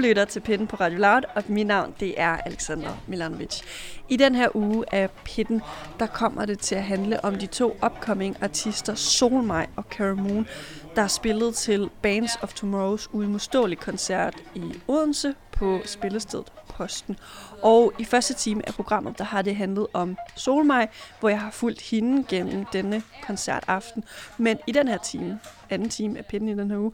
lytter til Pitten på Radio Loud, og mit navn det er Alexander Milanovic. I den her uge af Pitten, der kommer det til at handle om de to upcoming artister Solmej og Cara Moon, der er spillet til Bands of Tomorrows uimodståelige koncert i Odense på spillestedet Posten. Og i første time af programmet, der har det handlet om Solmej, hvor jeg har fulgt hende gennem denne koncertaften. Men i den her time, anden time af Pitten i den her uge,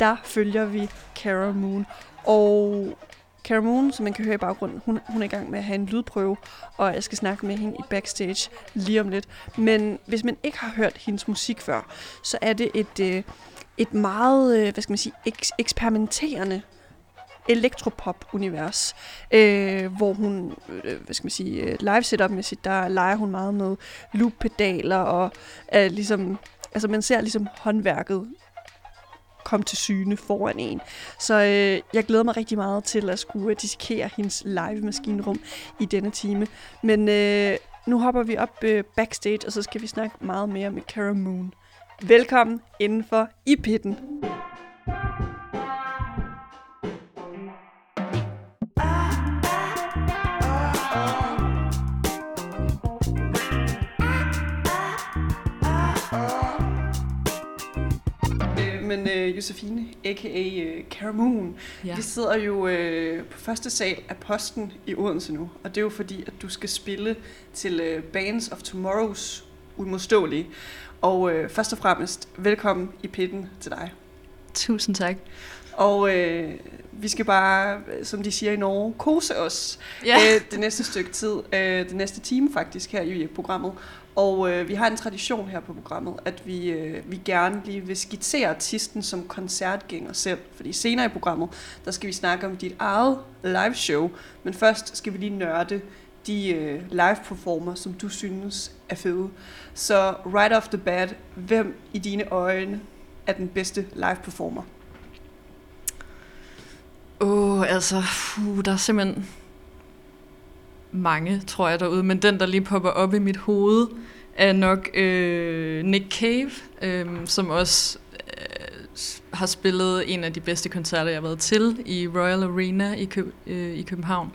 der følger vi Cara Moon. Og Cara Moon, som man kan høre i baggrunden, hun, hun er i gang med at have en lydprøve, og jeg skal snakke med hende i backstage lige om lidt. Men hvis man ikke har hørt hendes musik før, så er det et, øh, et meget, øh, hvad skal man sige, eks- eksperimenterende elektropop-univers, øh, hvor hun, øh, hvad skal man sige, øh, live setup-mæssigt, der leger hun meget med loop-pedaler, og øh, ligesom, altså man ser ligesom håndværket komme til syne foran en. Så øh, jeg glæder mig rigtig meget til at skulle dissekere hendes live maskinrum i denne time. Men øh, nu hopper vi op øh, backstage, og så skal vi snakke meget mere med Cara Moon. Velkommen indenfor i pitten. Øh, Men øh, Josefine, a.k.a. Øh, Cara Moon, ja. Vi sidder jo øh, på første sal af Posten i Odense nu, og det er jo fordi, at du skal spille til øh, Bands of Tomorrows Uimodståelige. Og øh, først og fremmest, velkommen i pitten til dig. Tusind tak. Og øh, vi skal bare, øh, som de siger i Norge, kose os Ja. øh, det næste stykke tid, øh, det næste time faktisk her i programmet. Og øh, vi har en tradition her på programmet, at vi, øh, vi gerne lige vil skitsere artisten som koncertgænger selv. Fordi senere i programmet, der skal vi snakke om dit eget live show. Men først skal vi lige nørde de øh, live performer, som du synes er fede. Så right off the bat, hvem i dine øjne er den bedste live performer? Åh, oh, altså, puh, der er simpelthen mange, tror jeg, derude. Men den, der lige popper op i mit hoved, er nok øh, Nick Cave, øh, som også øh, har spillet en af de bedste koncerter, jeg har været til i Royal Arena i, Køb, øh, i København.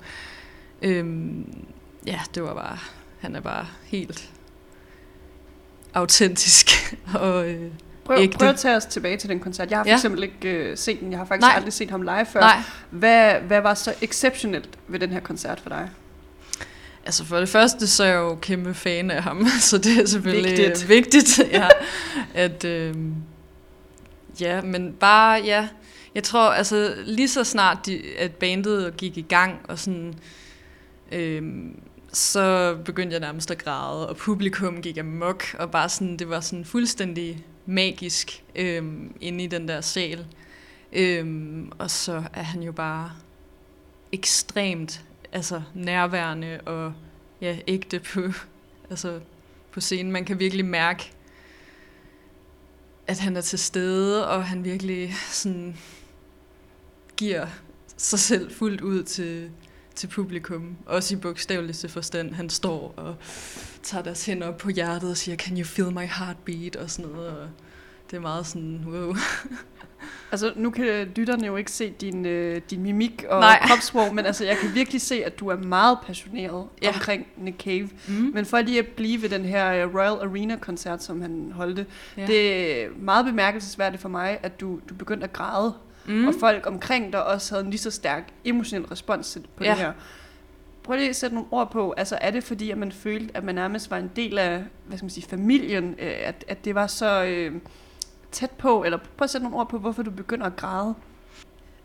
Øh, ja, det var bare, han er bare helt autentisk og øh, Prøv, Ægte. prøv at tage os tilbage til den koncert. Jeg har for Ja. eksempel ikke øh, set den. Jeg har faktisk Nej. aldrig set ham live før. nej, Hvad, hvad var så exceptionelt ved den her koncert for dig? Altså for det første, så er jeg jo kæmpe fan af ham, så det er selvfølgelig Vigtigt. vigtigt, vigtigt ja, at, øh, ja, men bare, ja, jeg tror, altså lige så snart, de, at bandet gik i gang, og sådan, øh, så begyndte jeg nærmest at græde, og publikum gik amok, og bare sådan, det var sådan fuldstændig magisk øh, inde i den der sal. Øh, og så er han jo bare ekstremt altså nærværende og ja, ægte på, altså på scenen. Man kan virkelig mærke, at han er til stede, og han virkelig sådan giver sig selv fuldt ud til, til publikum. Også i bogstaveligste forstand. Han står og tager deres hænder op på hjertet og siger, can you feel my heartbeat? Og sådan noget. Og det er meget sådan, wow. Altså, nu kan lytterne jo ikke se din, øh, din mimik og Nej. kropsprog, men altså, jeg kan virkelig se, at du er meget passioneret ja. Omkring Nick Cave. Mm. Men for lige at blive ved den her øh, Royal Arena-koncert, som han holdte, ja. Det er meget bemærkelsesværdigt for mig, at du, du begyndte at græde, mm. og folk omkring dig også havde en lige så stærk emotionel respons på ja. Ja. det her. Prøv lige at sætte nogle ord på, altså er det fordi, at man følte, at man nærmest var en del af, hvad skal man sige, familien, øh, at, at det var så øh, tæt på, eller prøv at sætte nogle ord på, hvorfor du begynder at græde.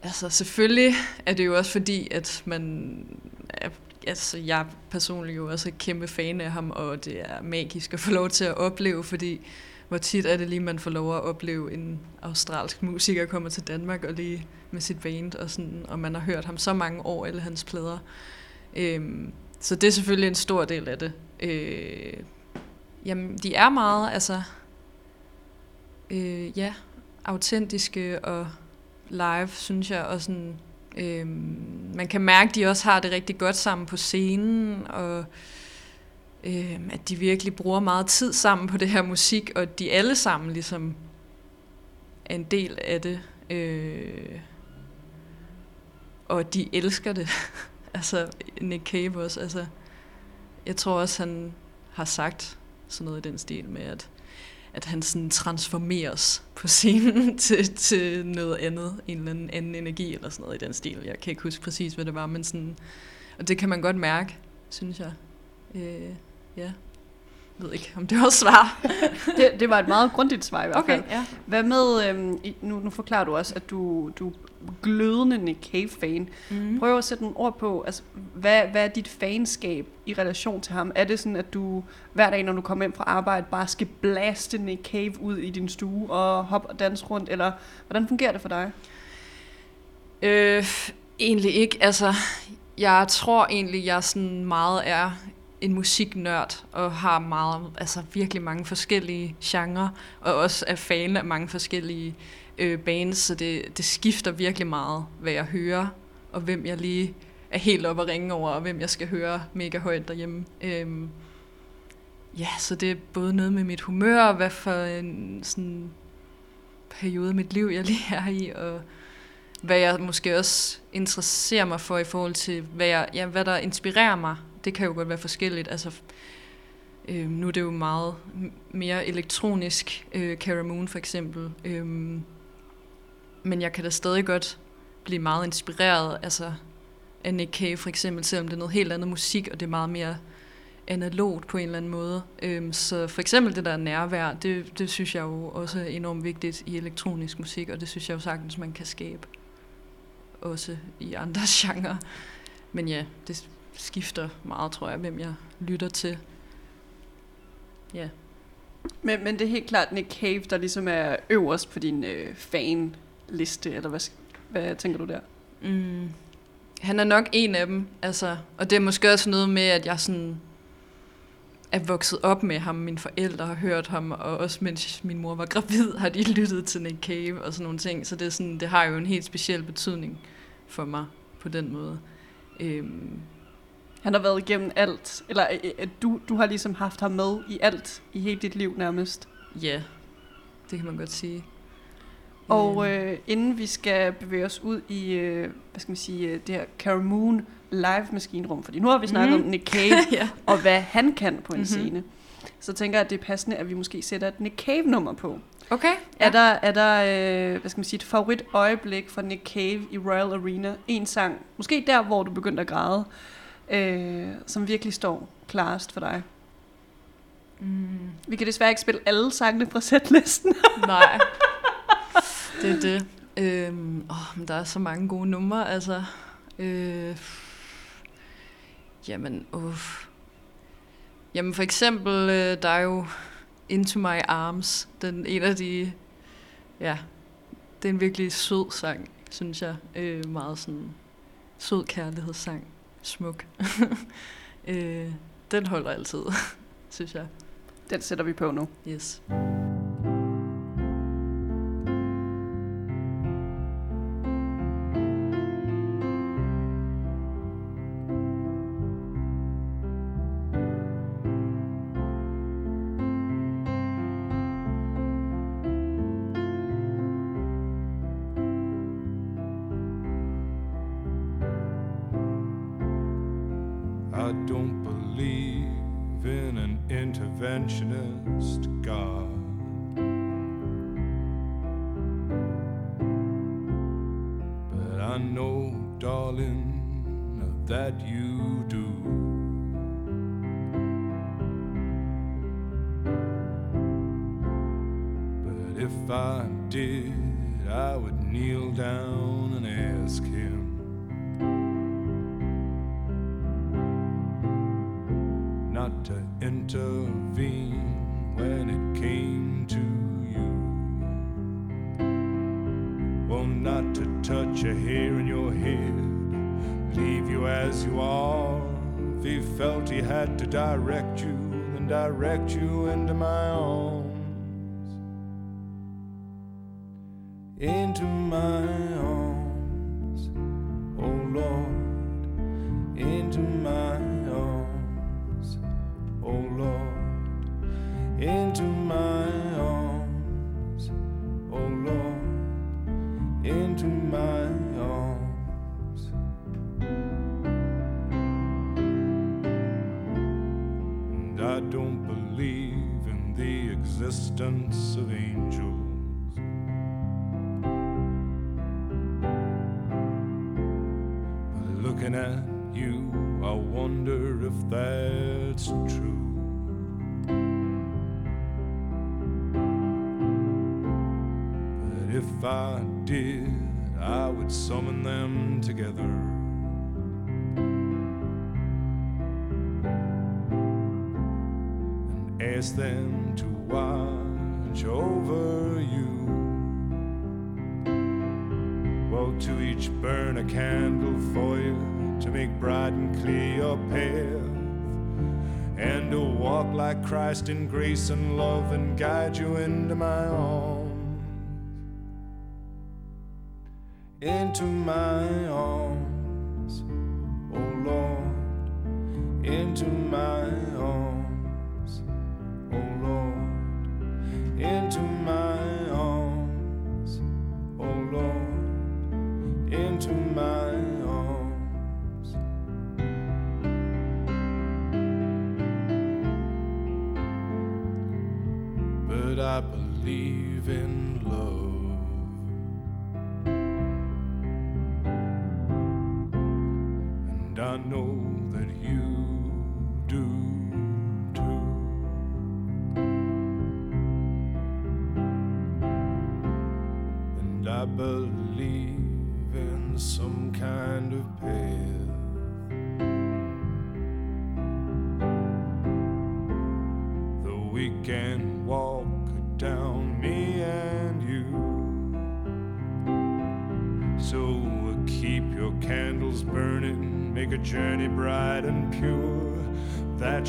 Altså selvfølgelig er det jo også fordi, at man... Er, altså jeg personligt jo også er kæmpe fan af ham, og det er magisk at få lov til at opleve, fordi hvor tit er det lige, man får lov at opleve en australsk musiker kommer til Danmark og lige med sit band, og, sådan, og man har hørt ham så mange år, alle hans plader. Øhm, så det er selvfølgelig en stor del af det. Øh, jamen, de er meget, altså... Øh, ja, autentiske og live, synes jeg, og sådan, øh, man kan mærke, at de også har det rigtig godt sammen på scenen, og øh, at de virkelig bruger meget tid sammen på det her musik, og de alle sammen ligesom er en del af det. Øh, og de elsker det. altså Nick Cave også. Altså, jeg tror også, han har sagt sådan noget i den stil med, at, at han sådan transformeres på scenen til, til noget andet, en eller anden, anden energi eller sådan noget i den stil. Jeg kan ikke huske præcis, hvad det var, men sådan, og det kan man godt mærke, synes jeg. Øh, ja. Jeg ved ikke, om det var svar. det, det var et meget grundigt svar i hvert fald. Okay, ja. Hvad med, øhm, nu, nu forklarer du også, at du, du glødende Nick Cave-fan. Mm. Prøv at sætte nogle ord på, altså, hvad, hvad er dit fanskab i relation til ham? Er det sådan, at du hver dag, når du kommer hjem fra arbejde, bare skal blaste Nick Cave ud i din stue og hoppe og danse rundt? Eller hvordan fungerer det for dig? Øh, egentlig ikke. Altså, jeg tror egentlig, jeg sådan meget er en musiknørd og har meget, altså virkelig mange forskellige genrer, og også er fan af mange forskellige øh, bands, så det, det skifter virkelig meget, hvad jeg hører, og hvem jeg lige er helt oppe at ringe over, og hvem jeg skal høre mega højt derhjemme. Øhm, ja, så det er både noget med mit humør, og hvad for en sådan, periode af mit liv, jeg lige er i, og hvad jeg måske også interesserer mig for i forhold til, hvad, jeg, ja, hvad der inspirerer mig. Det kan jo godt være forskelligt. Altså, øh, nu er det jo meget mere elektronisk, øh, Cara Moon for eksempel. Øh, men jeg kan da stadig godt blive meget inspireret altså, af Nick Cave for eksempel, selvom det er noget helt andet musik, og det er meget mere analogt på en eller anden måde. Øhm, så for eksempel det der nærvær, det, det synes jeg jo også er enormt vigtigt i elektronisk musik, og det synes jeg jo sagtens, man kan skabe også i andre genrer. Men ja, det skifter meget, tror jeg, hvem jeg lytter til. Ja. Men, men det er helt klart Nick Cave, der ligesom er øverst på din øh, fanliste, eller hvad, hvad tænker du der? Mm. Han er nok en af dem, altså, og det er måske også noget med, at jeg sådan er vokset op med ham. Mine forældre har hørt ham, og også mens min mor var gravid, har de lyttet til Nick Cave og sådan nogle ting. Så det, er sådan, det har jo en helt speciel betydning for mig på den måde. Øhm. Han har været igennem alt, eller øh, du, du har ligesom haft ham med i alt, i hele dit liv nærmest. Ja, det kan man godt sige. Og øh, inden vi skal bevæge os ud i, øh, hvad skal man sige, det her Caramoon live maskinrum, fordi nu har vi snakket mm. om Nick Cave, ja. og hvad han kan på en mm-hmm. scene. Så tænker jeg, at det er passende, at vi måske sætter et Nick Cave-nummer på. Okay. Ja. Er der, er der øh, hvad skal man sige, et favorit øjeblik fra Nick Cave i Royal Arena? En sang, måske der, hvor du begyndte at græde, øh, som virkelig står klarest for dig? Mm. Vi kan desværre ikke spille alle sangene fra setlisten. Nej, det er det. Øhm, åh, men der er så mange gode numre, altså. Øh, jamen, uff. Jamen for eksempel, øh, der er jo Into My Arms, den en af de, ja, det er en virkelig sød sang, synes jeg. Øh, meget sådan sød kærlighedssang. Smuk. øh, den holder altid, synes jeg. Den sætter vi på nu. Yes. Interventionist God. I would summon them together. and Ask them to watch over you. Well, to each burn a candle for you to make bright and clear your path, and to walk like Christ in grace and love and guide you into my arms into my arms, oh Lord, into my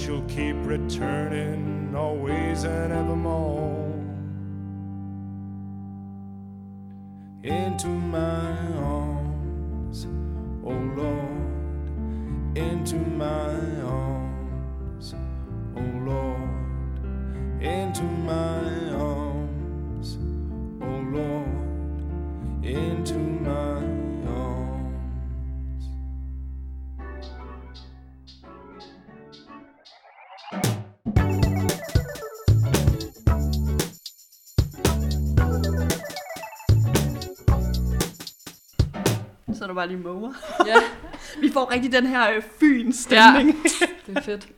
you'll keep returning always and evermore. Into my arms, oh Lord, into my Der bare lige måger. Ja, Vi får rigtig den her øh, fyn-stemning. det er fedt.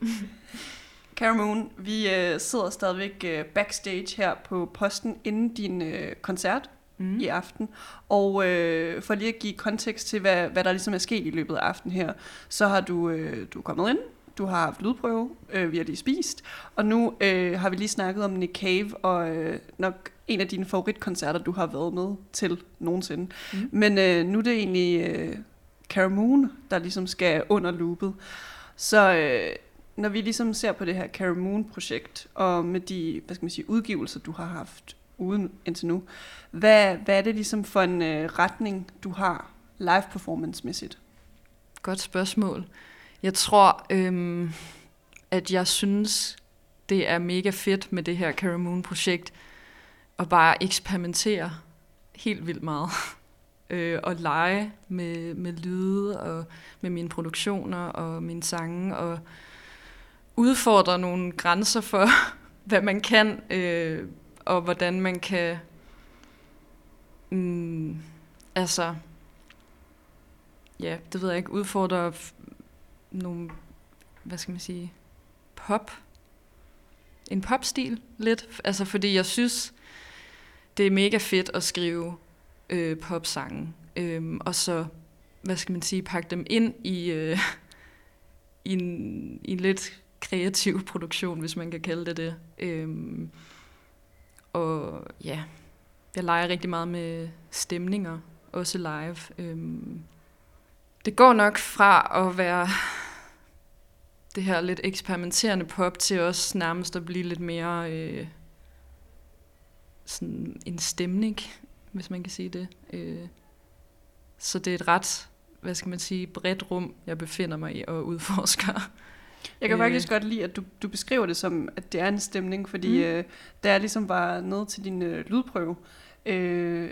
Cara Moon, vi øh, sidder stadigvæk øh, backstage her på posten inden din øh, koncert mm. i aften. Og øh, for lige at give kontekst til, hvad, hvad der ligesom er sket i løbet af aftenen her, så har du, øh, du er kommet ind, du har haft lydprøve, øh, vi har lige spist, og nu øh, har vi lige snakket om Nick Cave, og øh, nok en af dine favoritkoncerter, du har været med til nogensinde. Mm. Men øh, nu er det egentlig øh, Cara Moon, der ligesom skal under loopet. Så øh, når vi ligesom ser på det her Cara Moon-projekt, og med de hvad skal man sige, udgivelser, du har haft uden indtil nu, hvad, hvad er det ligesom for en øh, retning, du har live performance-mæssigt? Godt spørgsmål. Jeg tror, øhm, at jeg synes, det er mega fedt med det her Cara Moon-projekt, at bare eksperimentere helt vildt meget. øh, og lege med, med lyde og med mine produktioner og mine sange og udfordre nogle grænser for, hvad man kan øh, og hvordan man kan mm, altså ja, det ved jeg ikke, udfordre f- nogle, hvad skal man sige, pop, en popstil lidt, altså fordi jeg synes, det er mega fedt at skrive øh, popsange, øh, og så, hvad skal man sige, pakke dem ind i, øh, i, en, i en lidt kreativ produktion, hvis man kan kalde det det. Øh, og ja, jeg leger rigtig meget med stemninger, også live. Øh, det går nok fra at være det her lidt eksperimenterende pop til også nærmest at blive lidt mere øh, sådan en stemning, hvis man kan sige det. Øh, så det er et ret, hvad skal man sige, bredt rum, jeg befinder mig i og udforsker. Jeg kan Øh. faktisk godt lide, at du, du beskriver det som, at det er en stemning, fordi mm. Mm. øh, da jeg ligesom var nede til din øh, lydprøve, øh,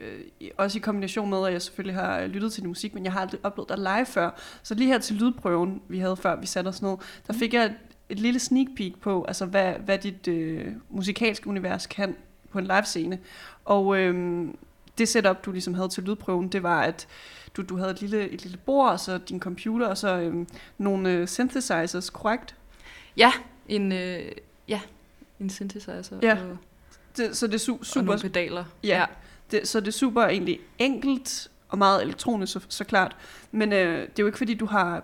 også i kombination med, at jeg selvfølgelig har lyttet til din musik, men jeg har aldrig oplevet dig live før. Så lige her til lydprøven, vi havde før vi satte os ned, der fik jeg et lille sneak peek på, altså hvad, hvad dit øh, musikalske univers kan på en live scene. Og øh, det setup, du ligesom havde til lydprøven, det var, at du, du havde et lille, et lille bord, og så din computer, og så øh, nogle øh, synthesizers, korrekt? Ja, en, øh, ja, en synthesizer. Ja. Og, Det, så det er su- og super, nogle pedaler. Ja. det, så det er super egentlig enkelt, og meget elektronisk, så, så klart. Men øh, det er jo ikke, fordi du har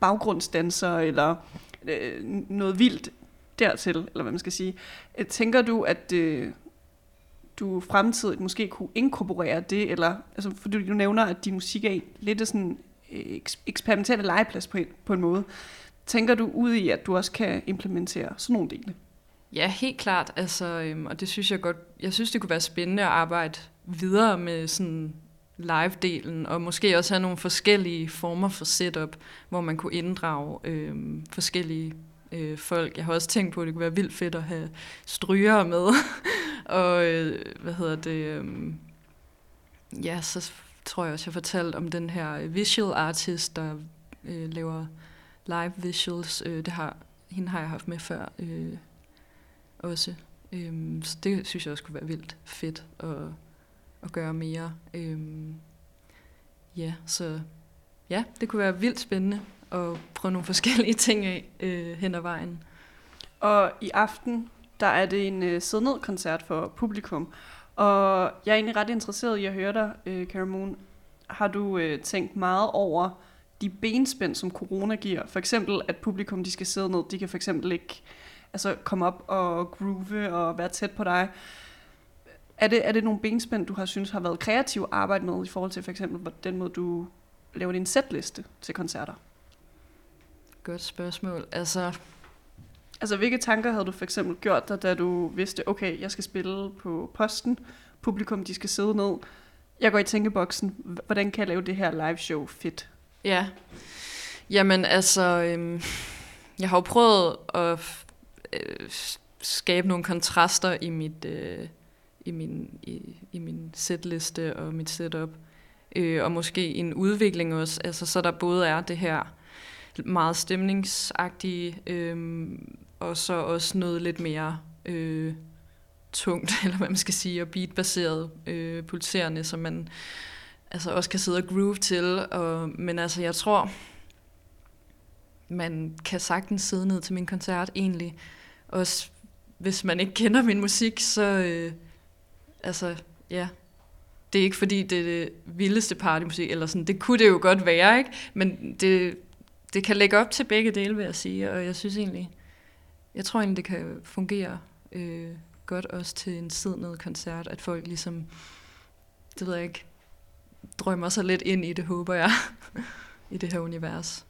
baggrundsdanser, eller øh, noget vildt dertil, eller hvad man skal sige. Øh, tænker du, at øh, du fremtidigt måske kunne inkorporere det, eller, altså, fordi du nævner, at din musik er lidt af sådan øh, eks- eksperimentelle legeplads på en, på en måde. Tænker du ud i, at du også kan implementere sådan nogle dele? Ja, helt klart. Altså, øhm, og det synes jeg godt, jeg synes, det kunne være spændende at arbejde videre med sådan live-delen, og måske også have nogle forskellige former for setup, hvor man kunne inddrage øhm, forskellige øh, folk. Jeg har også tænkt på, at det kunne være vildt fedt at have stryger med, og øh, hvad hedder det, øhm, ja, så tror jeg også, jeg fortalte om den her øh, visual artist, der øh, laver live visuals. Øh, det har, hende har jeg haft med før, øh, også. Øh, så det synes jeg også kunne være vildt fedt at, at gøre mere. Øh, ja, så ja, det kunne være vildt spændende at prøve nogle forskellige ting af øh, hen ad vejen. Og i aften, der er det en øh, sidned-koncert for publikum. Og jeg er egentlig ret interesseret i at høre dig, øh, Cara Moon. Har du øh, tænkt meget over de benspænd, som corona giver? For eksempel, at publikum de skal sidde ned. De kan for eksempel ikke altså, komme op og groove og være tæt på dig. Er det, er det nogle benspænd, du har synes har været kreativ at arbejde med i forhold til for eksempel den måde, du laver din setliste til koncerter? Godt spørgsmål. Altså, Altså, hvilke tanker havde du for eksempel gjort dig, da du vidste, okay, jeg skal spille på posten, publikum, de skal sidde ned, jeg går i tænkeboksen, hvordan kan jeg lave det her live show fedt? ja. Jamen altså, øhm, jeg har jo prøvet at øh, skabe nogle kontraster i mit øh, i min i, i min setliste og mit setup. Øh, og måske en udvikling også, altså så der både er det her meget stemningsagtige, øh, og så også noget lidt mere øh, tungt, eller hvad man skal sige, og beatbaseret, øh, pulserende, som man altså også kan sidde og groove til. Og, men altså, jeg tror, man kan sagtens sidde ned til min koncert egentlig. Også hvis man ikke kender min musik, så øh, altså, ja. Det er ikke fordi, det er det vildeste partymusik, eller sådan. Det kunne det jo godt være, ikke? Men det, det kan lægge op til begge dele, vil jeg sige. Og jeg synes egentlig, jeg tror egentlig, det kan fungere øh, godt også til en siddende koncert, at folk ligesom, det ved jeg ikke, drømmer sig lidt ind i det, håber jeg, i det her univers.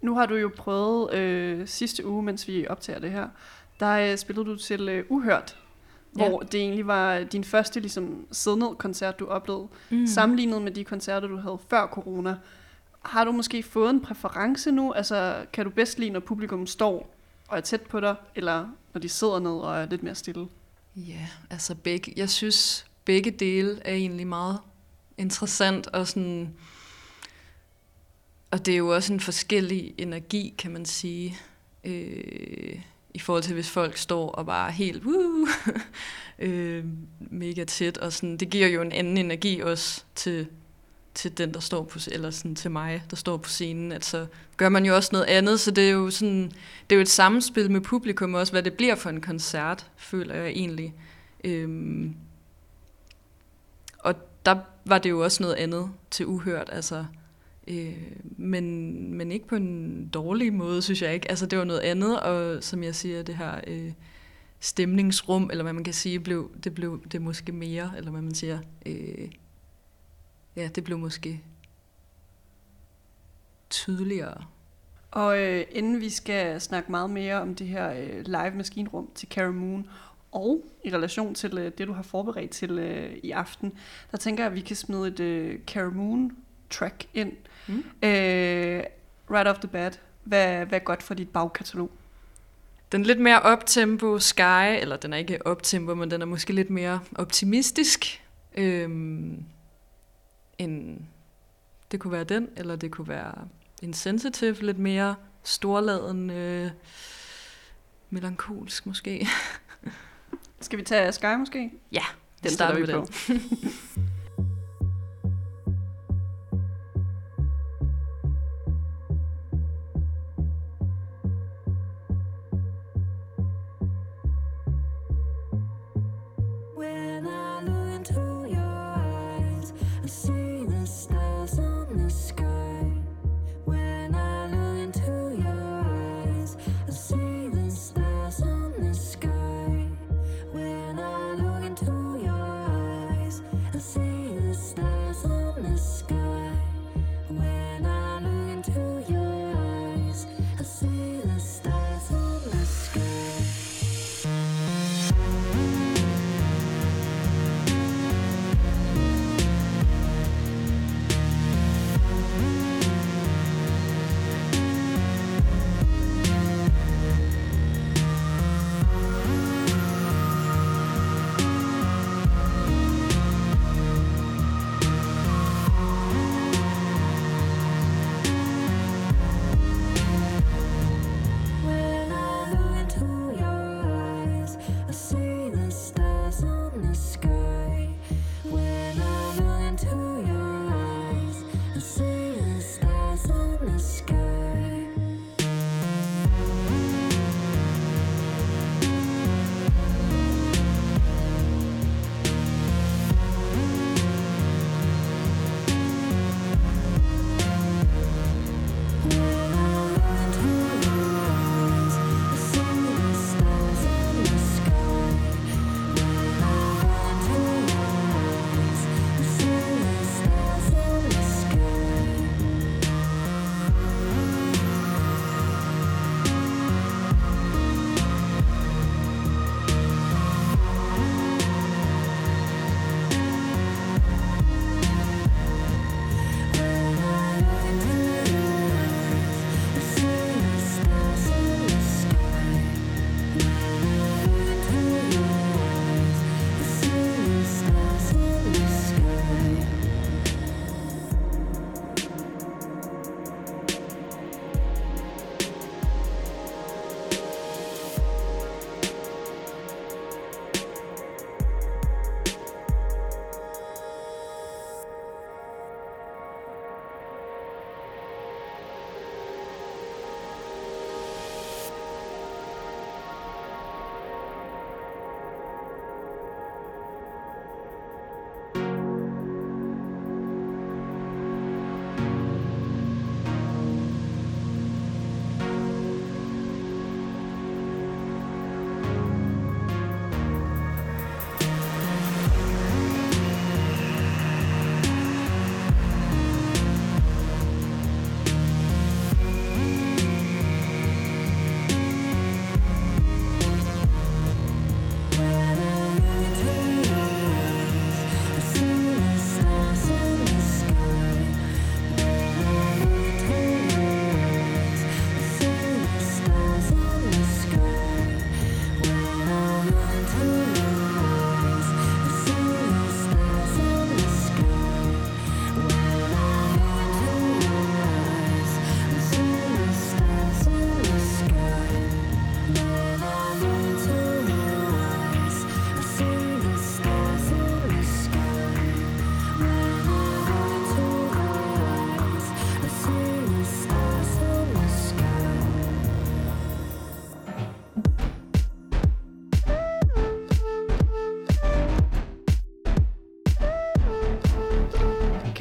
Nu har du jo prøvet øh, sidste uge, mens vi optager det her, der øh, spillede du til øh, Uhørt, Ja. hvor det egentlig var din første ligesom, siddende koncert, du oplevede, mm. sammenlignet med de koncerter, du havde før corona. Har du måske fået en præference nu? Altså, kan du bedst lide, når publikum står og er tæt på dig, eller når de sidder ned og er lidt mere stille? Ja, altså begge. Jeg synes, begge dele er egentlig meget interessant, og sådan... Og det er jo også en forskellig energi, kan man sige, øh, i forhold til, hvis folk står og bare helt woo, øh, mega tæt, og sådan, det giver jo en anden energi også til, til den, der står på, eller sådan til mig, der står på scenen, at så gør man jo også noget andet, så det er jo sådan, det er jo et samspil med publikum også, hvad det bliver for en koncert, føler jeg egentlig. Øhm, og der var det jo også noget andet til uhørt, altså, øh, men, men ikke på en dårlig måde, synes jeg ikke. Altså det var noget andet, og som jeg siger, det her øh, stemningsrum, eller hvad man kan sige, blev, det blev det måske mere, eller hvad man siger, øh, ja, det blev måske tydeligere. Og øh, inden vi skal snakke meget mere om det her øh, live maskinrum til Cara Moon, og i relation til øh, det, du har forberedt til øh, i aften, der tænker jeg, at vi kan smide et øh, Cara Moon track ind. Mm. Øh, right off the bat, hvad, hvad er godt for dit bagkatalog? Den lidt mere optempo Sky, eller den er ikke optempo, men den er måske lidt mere optimistisk. Øhm, end det kunne være den, eller det kunne være Insensitive, lidt mere storladen, øh, melankolsk måske. Skal vi tage Sky måske? Ja, Den starter vi med på.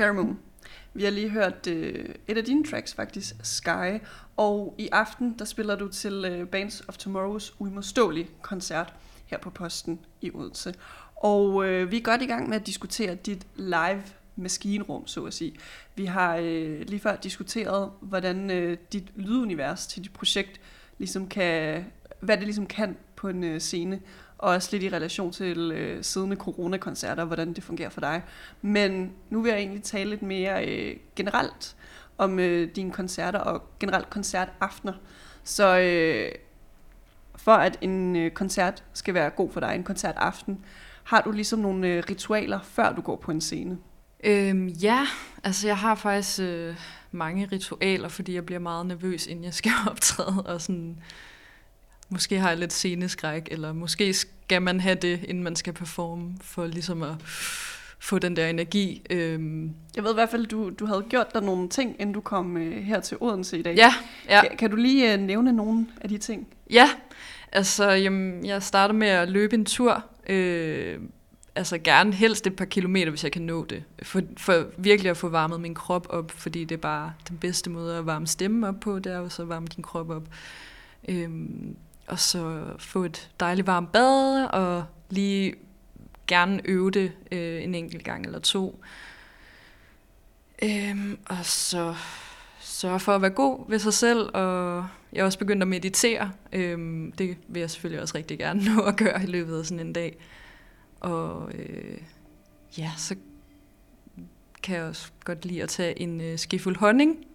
Caramoon. Vi har lige hørt øh, et af dine tracks faktisk, Sky, og i aften der spiller du til øh, Bands of Tomorrows uimodståelige koncert her på Posten i Odense. Og øh, vi er godt i gang med at diskutere dit live maskinrum, så at sige. Vi har øh, lige før diskuteret, hvordan øh, dit lydunivers til dit projekt ligesom kan, hvad det ligesom kan på en øh, scene, og også lidt i relation til øh, siddende coronakoncerter, hvordan det fungerer for dig. Men nu vil jeg egentlig tale lidt mere øh, generelt om øh, dine koncerter og generelt koncertaftener. Så øh, for at en øh, koncert skal være god for dig, en koncertaften, har du ligesom nogle øh, ritualer, før du går på en scene? Øhm, ja, altså jeg har faktisk øh, mange ritualer, fordi jeg bliver meget nervøs, inden jeg skal optræde, og sådan måske har jeg lidt sceneskræk, eller måske skal man have det, inden man skal performe, for ligesom at få den der energi. Øhm, Jeg ved i hvert fald, du, du havde gjort dig nogle ting, inden du kom øh, her til Odense i dag. ja, ja. Kan, kan du lige øh, nævne nogle af de ting? Ja, altså jamen, jeg starter med at løbe en tur. Øh, altså gerne helst et par kilometer, hvis jeg kan nå det. For, for virkelig at få varmet min krop op, fordi det er bare den bedste måde at varme stemmen op på, det er jo så at varme din krop op. Øhm, og så få et dejligt varmt bad, og lige gerne øve det øh, en enkelt gang eller to. Øhm, og så sørge for at være god ved sig selv, og jeg er også begyndt at meditere. Øhm, det vil jeg selvfølgelig også rigtig gerne nå at gøre i løbet af sådan en dag. Og øh, ja, så kan jeg også godt lide at tage en øh, skefuld honning,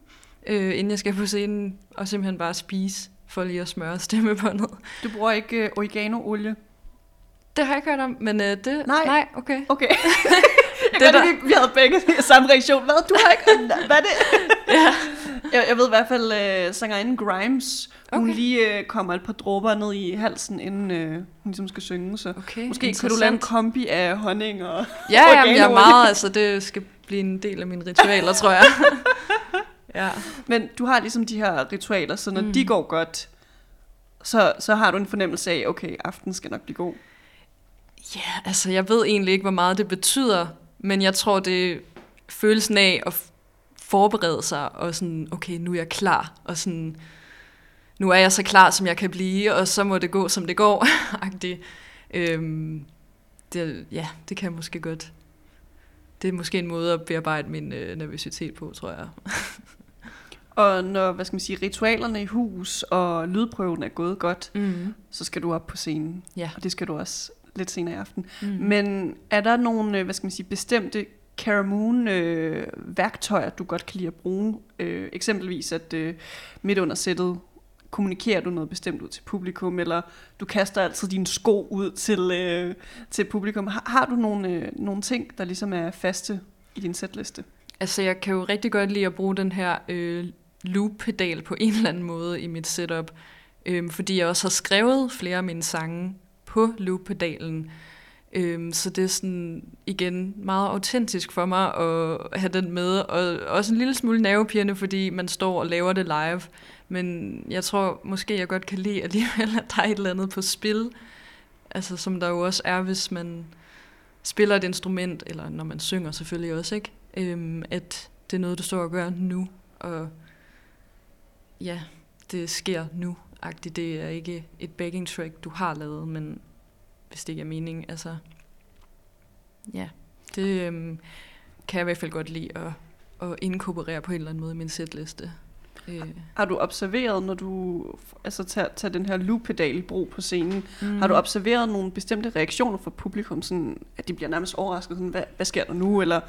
øh, inden jeg skal på scenen, og simpelthen bare spise, for lige at smøre stemmebåndet. Du bruger ikke øh, oregano-olie? Det har jeg ikke hørt om, men øh, det... Nej. Nej, okay. Okay. jeg Det det der- vi, vi havde begge samme reaktion. Hvad? Du har ikke... Hvad er det? Ja. Jeg, jeg ved i hvert fald, øh, sangerinden Grimes, hun Okay. lige øh, kommer et par dråber ned i halsen, inden øh, hun ligesom skal synge. Så Okay, måske kan du lave en kombi af honning og... Ja, jamen, jeg er meget, altså det skal blive en del af mine ritualer, tror jeg. Ja. Men du har ligesom de her ritualer, så når mm. De går godt, så, så har du en fornemmelse af, okay, aften skal nok blive god. Ja, altså jeg ved egentlig ikke, hvor meget det betyder, men jeg tror, det er følelsen af at forberede sig, og sådan, okay, nu er jeg klar, og sådan, nu er jeg så klar, som jeg kan blive, og så må det gå, som det går. agtigt. øhm, det, ja, det kan jeg måske godt. Det er måske en måde at bearbejde min øh, nervøsitet på, tror jeg. Og når, hvad skal man sige, ritualerne i hus og lydprøven er gået godt, Mm. så skal du op på scenen. Ja. Og det skal du også lidt senere i aften. Mm. Men er der nogle, øh, hvad skal man sige, bestemte Caramoon øh, værktøjer, du godt kan lide at bruge? Øh, eksempelvis at øh, midt under sættet kommunikerer du noget bestemt ud til publikum, eller du kaster altid dine sko ud til, øh, til publikum. Har, har du nogle, øh, nogle ting, der ligesom er faste i din sætliste? Altså, jeg kan jo rigtig godt lide at bruge den her øh, loop-pedal på en eller anden måde i mit setup, øhm, fordi jeg også har skrevet flere af mine sange på loop-pedalen. Øhm, så det er sådan, igen, meget autentisk for mig at have den med, og også en lille smule nervepirrende, fordi man står og laver det live. Men jeg tror måske, jeg godt kan lide alligevel, at der er et eller andet på spil, altså som der jo også er, hvis man spiller et instrument, eller når man synger selvfølgelig også, ikke? Øhm, at det er noget, du står og gør nu, og ja, det sker nu. -agtigt. Det er ikke et backing track, du har lavet, men hvis det ikke er mening, altså ja, det øhm, kan jeg i hvert fald godt lide at, at inkorporere på en eller anden måde i min setliste. Øh, Har du observeret, når du altså, tager, tager den her loop-pedal i brug på scenen, mm. Har du observeret nogle bestemte reaktioner fra publikum, sådan, at de bliver nærmest overrasket, sådan, hvad, hvad sker der nu, eller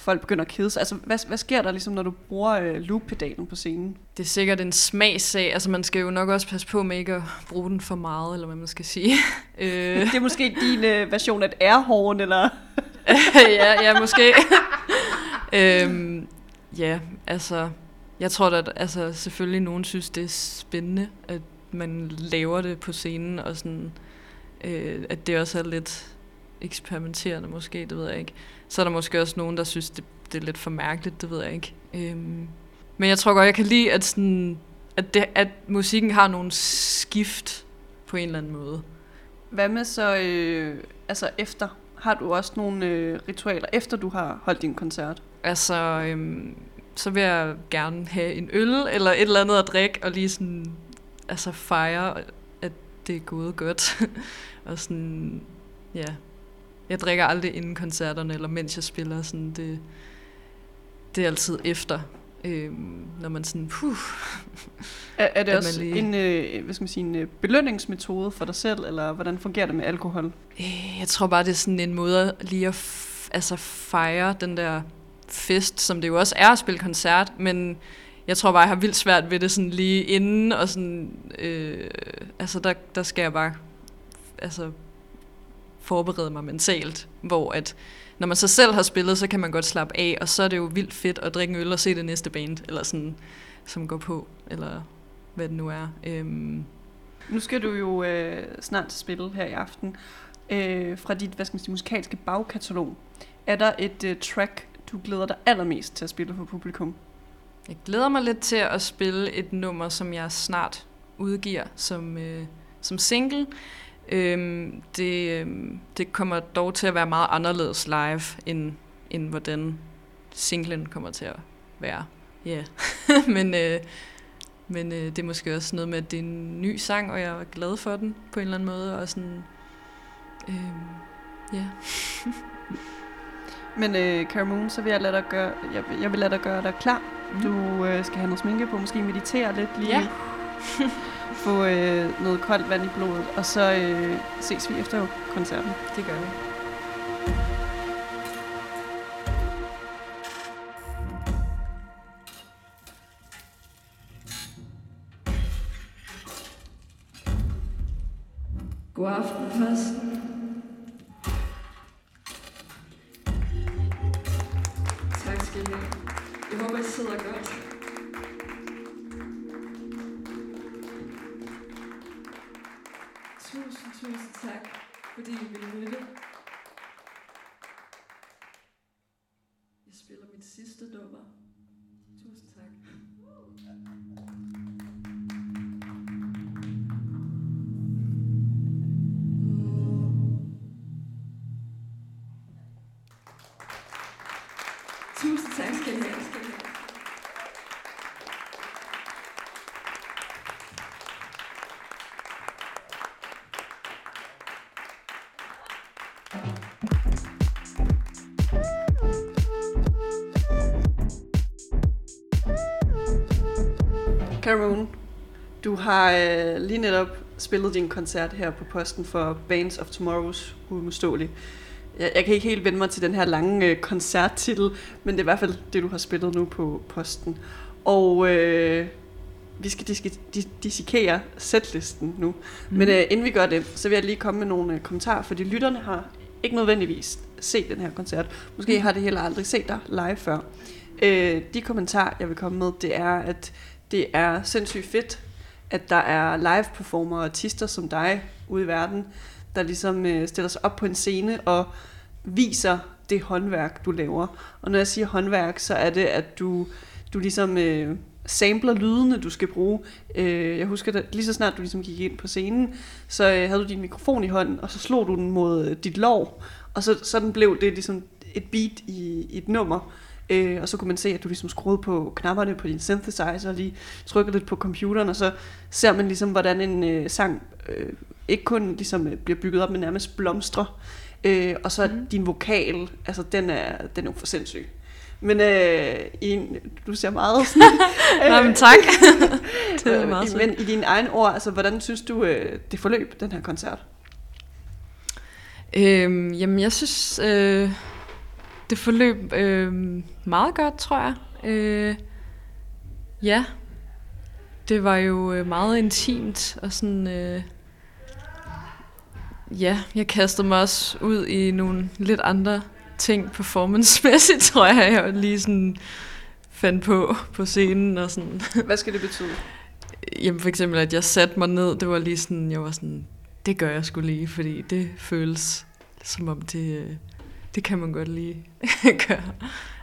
folk begynder at kede sig? Altså, hvad, hvad sker der, ligesom, når du bruger øh, loop-pedalen på scenen? Det er sikkert en smagssag. Altså, man skal jo nok også passe på med ikke at bruge den for meget, eller hvad man skal sige. Det er måske din øh, version af et airhorn, eller... ja, ja, måske. øhm, ja, altså, jeg tror at altså, selvfølgelig nogen synes, det er spændende, at man laver det på scenen, og sådan, øh, at det også er lidt eksperimenterende måske, det ved jeg ikke. Så er der måske også nogen, der synes, det, det er lidt for mærkeligt, det ved jeg ikke. Øhm, men jeg tror godt, jeg kan lide, at, sådan, at, det, at musikken har nogle skift på en eller anden måde. Hvad med så, øh, altså efter? Har du også nogle øh, ritualer, efter du har holdt din koncert? Altså, øhm, så vil jeg gerne have en øl eller et eller andet at drikke, og lige sådan, altså fejre, at det er gået godt. og sådan, ja. Jeg drikker aldrig inden koncerterne, eller mens jeg spiller, sådan det, det er altid efter. Øhm, når man sådan, puh, Er, er det også lige- en, øh, hvad skal man sige, en øh, belønningsmetode for dig selv, eller hvordan fungerer det med alkohol? Øh, Jeg tror bare, det er sådan en måde lige at altså fejre den der fest, som det jo også er at spille koncert, men jeg tror bare, jeg har vildt svært ved det sådan lige inden, og sådan, øh, altså der, der skal jeg bare altså, forberede mig mentalt, hvor at når man så selv har spillet, så kan man godt slappe af, og så er det jo vildt fedt at drikke en øl og se det næste band, eller sådan, som går på, eller hvad det nu er. Øhm, Nu skal du jo øh, snart spille her i aften. Øh, fra dit hvad skal man sige, musikalske bagkatalog. Er der et øh, track, du glæder dig allermest til at spille for publikum? Jeg glæder mig lidt til at spille et nummer, som jeg snart udgiver som, øh, som single. Øhm, det, øhm, det kommer dog til at være meget anderledes live, end, end hvordan singlen kommer til at være. Ja, yeah. men, øh, men øh, det er måske også noget med, at det er en ny sang, og jeg er glad for den på en eller anden måde. Og sådan, øhm, ja. Men øh, Cara Moon, så vil jeg lade dig gøre, jeg, jeg vil lade dig gøre dig klar. Mm. Du øh, skal have noget sminke på, måske meditere lidt lige. Ja. Få øh, noget koldt vand i blodet, og så øh, ses vi efter koncerten. Det gør vi. God aften først. Tak skal I have. Jeg håber, I sidder godt. Tusind, tak, fordi I ville lytte. Har øh, lige netop spillet din koncert her på posten for Bands of Tomorrow's Uimodståelig. Jeg, jeg kan ikke helt vende mig til den her lange øh, koncerttitel, men det er i hvert fald det, du har spillet nu på posten. Og øh, vi skal diske, dis, dissekere setlisten nu. Mm. Men øh, inden vi gør det, så vil jeg lige komme med nogle øh, kommentarer, fordi lytterne har ikke nødvendigvis set den her koncert. Måske Mm. har det heller aldrig set dig live før. Øh, de kommentarer, jeg vil komme med, det er, at det er sindssygt fedt, at der er live performer og artister som dig ude i verden, der ligesom øh, stiller sig op på en scene og viser det håndværk, du laver. Og når jeg siger håndværk, så er det, at du, du ligesom øh, sampler lydene, du skal bruge. Øh, jeg husker, at lige så snart du ligesom gik ind på scenen, så øh, havde du din mikrofon i hånden, og så slog du den mod øh, dit lov, og så sådan blev det ligesom et beat i, i et nummer. Øh, og så kunne man se, at du ligesom skruede på knapperne på din synthesizer, og lige trykkede lidt på computeren, og så ser man ligesom, hvordan en øh, sang øh, ikke kun ligesom øh, bliver bygget op, men nærmest blomstrer. Øh, og så mm. din vokal, altså den er, den er jo for sindssyg. Men øh, i du ser meget sådan... Nå, men tak. det er meget Øh. Men i dine egne ord, altså hvordan synes du, øh, det forløb, den her koncert? Øhm, jamen, jeg synes, øh, det forløb øh, meget godt, tror jeg. Øh, ja, det var jo øh, meget intimt, og sådan... Øh, ja, jeg kastede mig også ud i nogle lidt andre ting performance-mæssigt, tror jeg, jeg lige sådan fandt på på scenen og sådan. Hvad skal det betyde? Jamen for eksempel, at jeg satte mig ned, det var lige sådan, jeg var sådan, det gør jeg skulle lige, fordi det føles som om det, øh, det kan man godt lige gøre.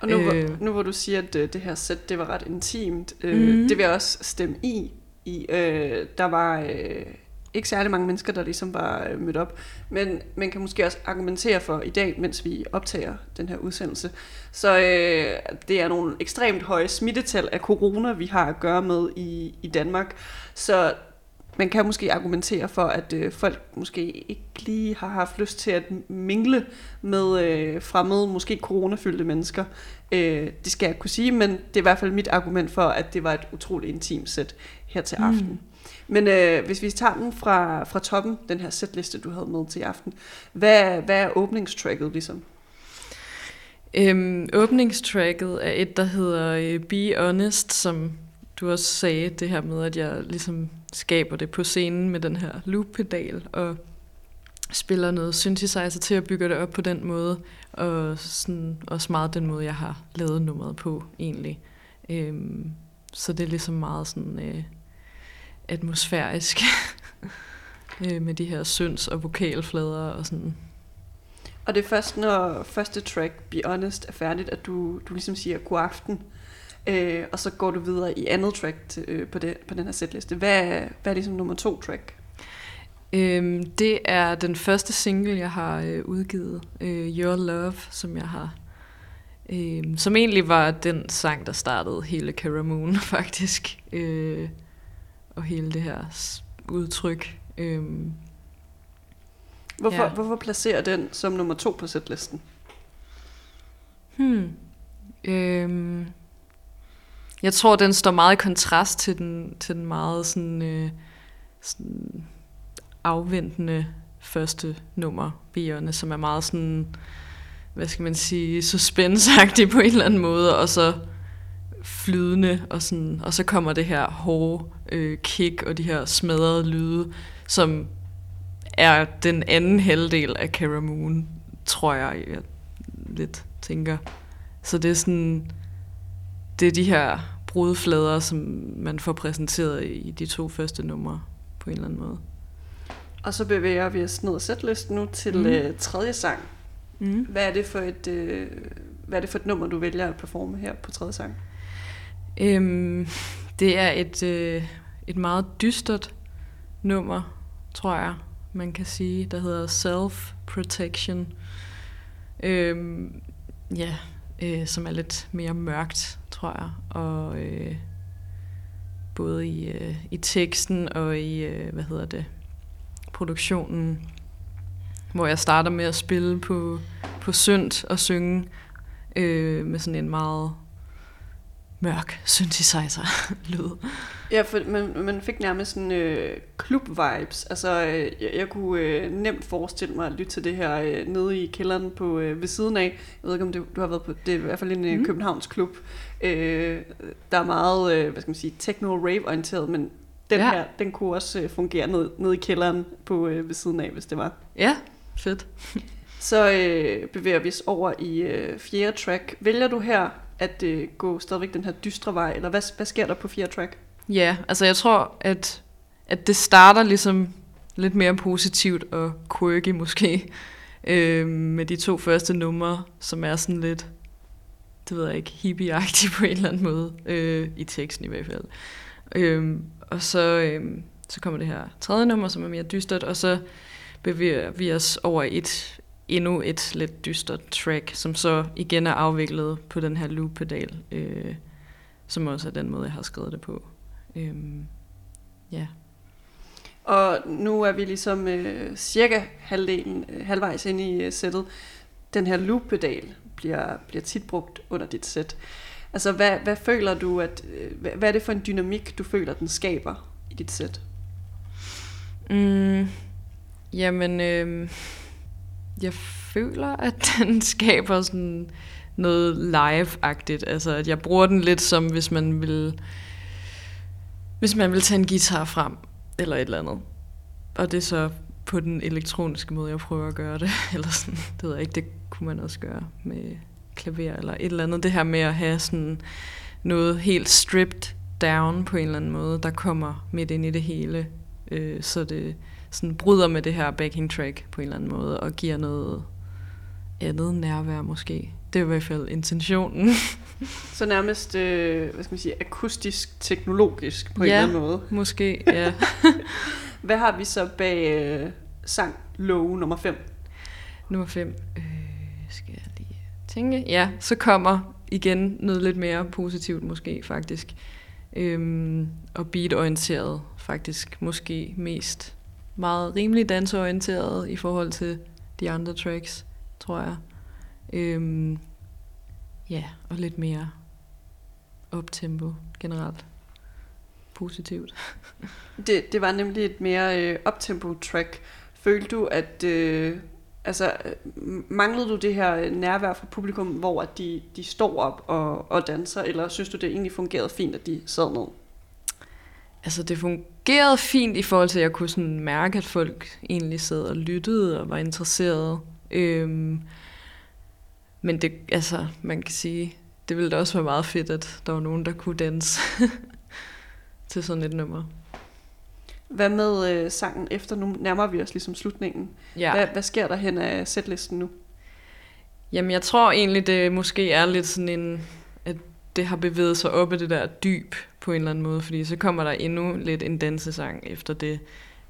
Og nu, øh. Nu hvor du siger, at øh, det her sæt, det var ret intimt, øh, Mhm. det vil jeg også stemme i. i øh, der var øh, ikke særlig mange mennesker, der ligesom var øh, mødt op, men man kan måske også argumentere for i dag, mens vi optager den her udsendelse. Så øh, det er nogle ekstremt høje smittetal af corona, vi har at gøre med i, i Danmark. Så man kan måske argumentere for, at øh, folk måske ikke lige har haft lyst til at mingle med øh, fremmede, måske coronafyldte mennesker. Øh, det skal jeg kunne sige, men det er i hvert fald mit argument for, at det var et utroligt intimt sæt her til aften. Mm. Men øh, hvis vi tager den fra, fra toppen, den her sætliste, du havde med til aften, hvad, hvad er åbningstracket ligesom? Øhm, åbningstracket er et, der hedder øh, Be Honest, som du også sagde, det her med, at jeg ligesom skaber det på scenen med den her loop-pedal, og spiller noget synthesizer til at bygge det op på den måde, og sådan også meget den måde, jeg har lavet nummeret på egentlig. Øhm, så det er ligesom meget sådan, øh, atmosfærisk. øh, med de her synds- og vokalflader og sådan. Og det er først, når første track, Be Honest, er færdigt, at du, du ligesom siger god aften. Øh, og så går du videre i andet track til, øh, på, det, på den her setliste. Hvad, er- hvad er ligesom nummer to track? Øhm, det er den første single, jeg har øh, udgivet, øh, Your Love, som jeg har. Øh, som egentlig var den sang, der startede hele Cara Moon, faktisk. Øh, og hele det her udtryk. Øh, Hvorfor, Ja. hvorfor placerer den som nummer to på setlisten? hmm. øh, jeg tror, den står meget i kontrast til den, til den meget sådan, øh, sådan afventende første nummer, Bierne, som er meget sådan, hvad skal man sige, suspensagtig på en eller anden måde, og så flydende, og, sådan, og så kommer det her hårde øh, kick, og de her smadrede lyde, som er den anden halvdel af Cara Moon, tror jeg, jeg lidt tænker. Så det er sådan, det er de her brudflader, som man får præsenteret i de to første numre, på en eller anden måde. Og så bevæger vi os ned ad setlisten nu til Mm. øh, tredje sang. Mm. Hvad er det for et, øh, hvad er det for et nummer, du vælger at performe her på tredje sang? Øhm, det er et, øh, et meget dystert nummer, tror jeg, man kan sige, der hedder Self Protection. Øhm, ja, øh, som er lidt mere mørkt, tror jeg. Og øh, både i, øh, i teksten og i, øh, hvad hedder det, produktionen, hvor jeg starter med at spille på, på synt og synge øh, med sådan en meget mørk synthesizer-lyd. Ja, for man, man fik nærmest sådan øh, klub-vibes. Altså, øh, jeg, jeg kunne øh, nemt forestille mig at lytte til det her øh, nede i kælderen på øh, ved siden af. Jeg ved ikke, om det, du har været på, det er i hvert fald en mm. Mm. Københavns klub. Øh, der er meget, øh, hvad skal man sige, techno-rave-orienteret, men den Ja. her, den kunne også øh, fungere ned, nede i kælderen på øh, ved siden af, hvis det var. Ja, fedt. Så øh, bevæger vi os over i øh, fjerde track. Vælger du her at øh, gå stadigvæk den her dystre vej, eller hvad, hvad sker der på fjerde track? Ja, altså jeg tror, at, at det starter ligesom lidt mere positivt og quirky måske, øh, med de to første numre, som er sådan lidt, det ved jeg ikke, hippieagtig på en eller anden måde, øh, i teksten i hvert fald. Øh, og så, øh, så kommer det her tredje nummer, som er mere dystert, og så bevæger vi os over i et endnu et lidt dystert track, som så igen er afviklet på den her loop-pedal, øh, som også er den måde, jeg har skrevet det på. Øhm, ja. Og nu er vi ligesom øh, cirka halvdelen, øh, halvvejs ind i øh, sættet. Den her loop-pedal bliver, bliver tit brugt under dit sæt. Altså, hvad, hvad føler du, at, øh, hvad, hvad er det for en dynamik, du føler, den skaber i dit sæt? Mm, jamen, øh, jeg føler, at den skaber sådan noget live-agtigt. Altså, at jeg bruger den lidt som, hvis man vil, hvis man vil tage en guitar frem, eller et eller andet. Og det er så på den elektroniske måde, jeg prøver at gøre det. Eller sådan, det ved jeg ikke, det kunne man også gøre med klaver eller et eller andet. Det her med at have sådan noget helt stripped down på en eller anden måde, der kommer midt ind i det hele. Øh, så det sådan bryder med det her backing track på en eller anden måde, og giver noget andet nærvær måske. Det er i hvert fald intentionen. Så nærmest, øh, hvad skal man sige, akustisk, teknologisk på en Ja. eller anden måde. måske, ja. Hvad har vi så bag øh, sang Love nummer 5? Nummer 5. Øh, skal jeg lige tænke. Ja, så kommer igen noget lidt mere positivt måske faktisk. Øhm, og beat-orienteret faktisk måske mest meget rimelig danseorienteret i forhold til de andre tracks, tror jeg. Øhm, ja, og lidt mere optempo generelt. Positivt. Det, det var nemlig et mere øh, track. Følte du, at øh, altså, øh, manglede du det her øh, nærvær fra publikum, hvor at de, de står op og, og danser, eller synes du, det egentlig fungerede fint, at de sad ned? Altså det fungerede fint i forhold til, at jeg kunne sådan mærke, at folk egentlig sad og lyttede og var interesserede. Øhm, men det, altså, man kan sige, det ville da også være meget fedt, at der var nogen, der kunne danse til sådan et nummer. Hvad med øh, sangen efter? Nu nærmer vi os ligesom slutningen. Ja. Hvad, hvad sker der hen af setlisten nu? Jamen, jeg tror egentlig, det måske er lidt sådan en, at det har bevæget sig op af det der dyb på en eller anden måde, fordi så kommer der endnu lidt en dansesang efter det,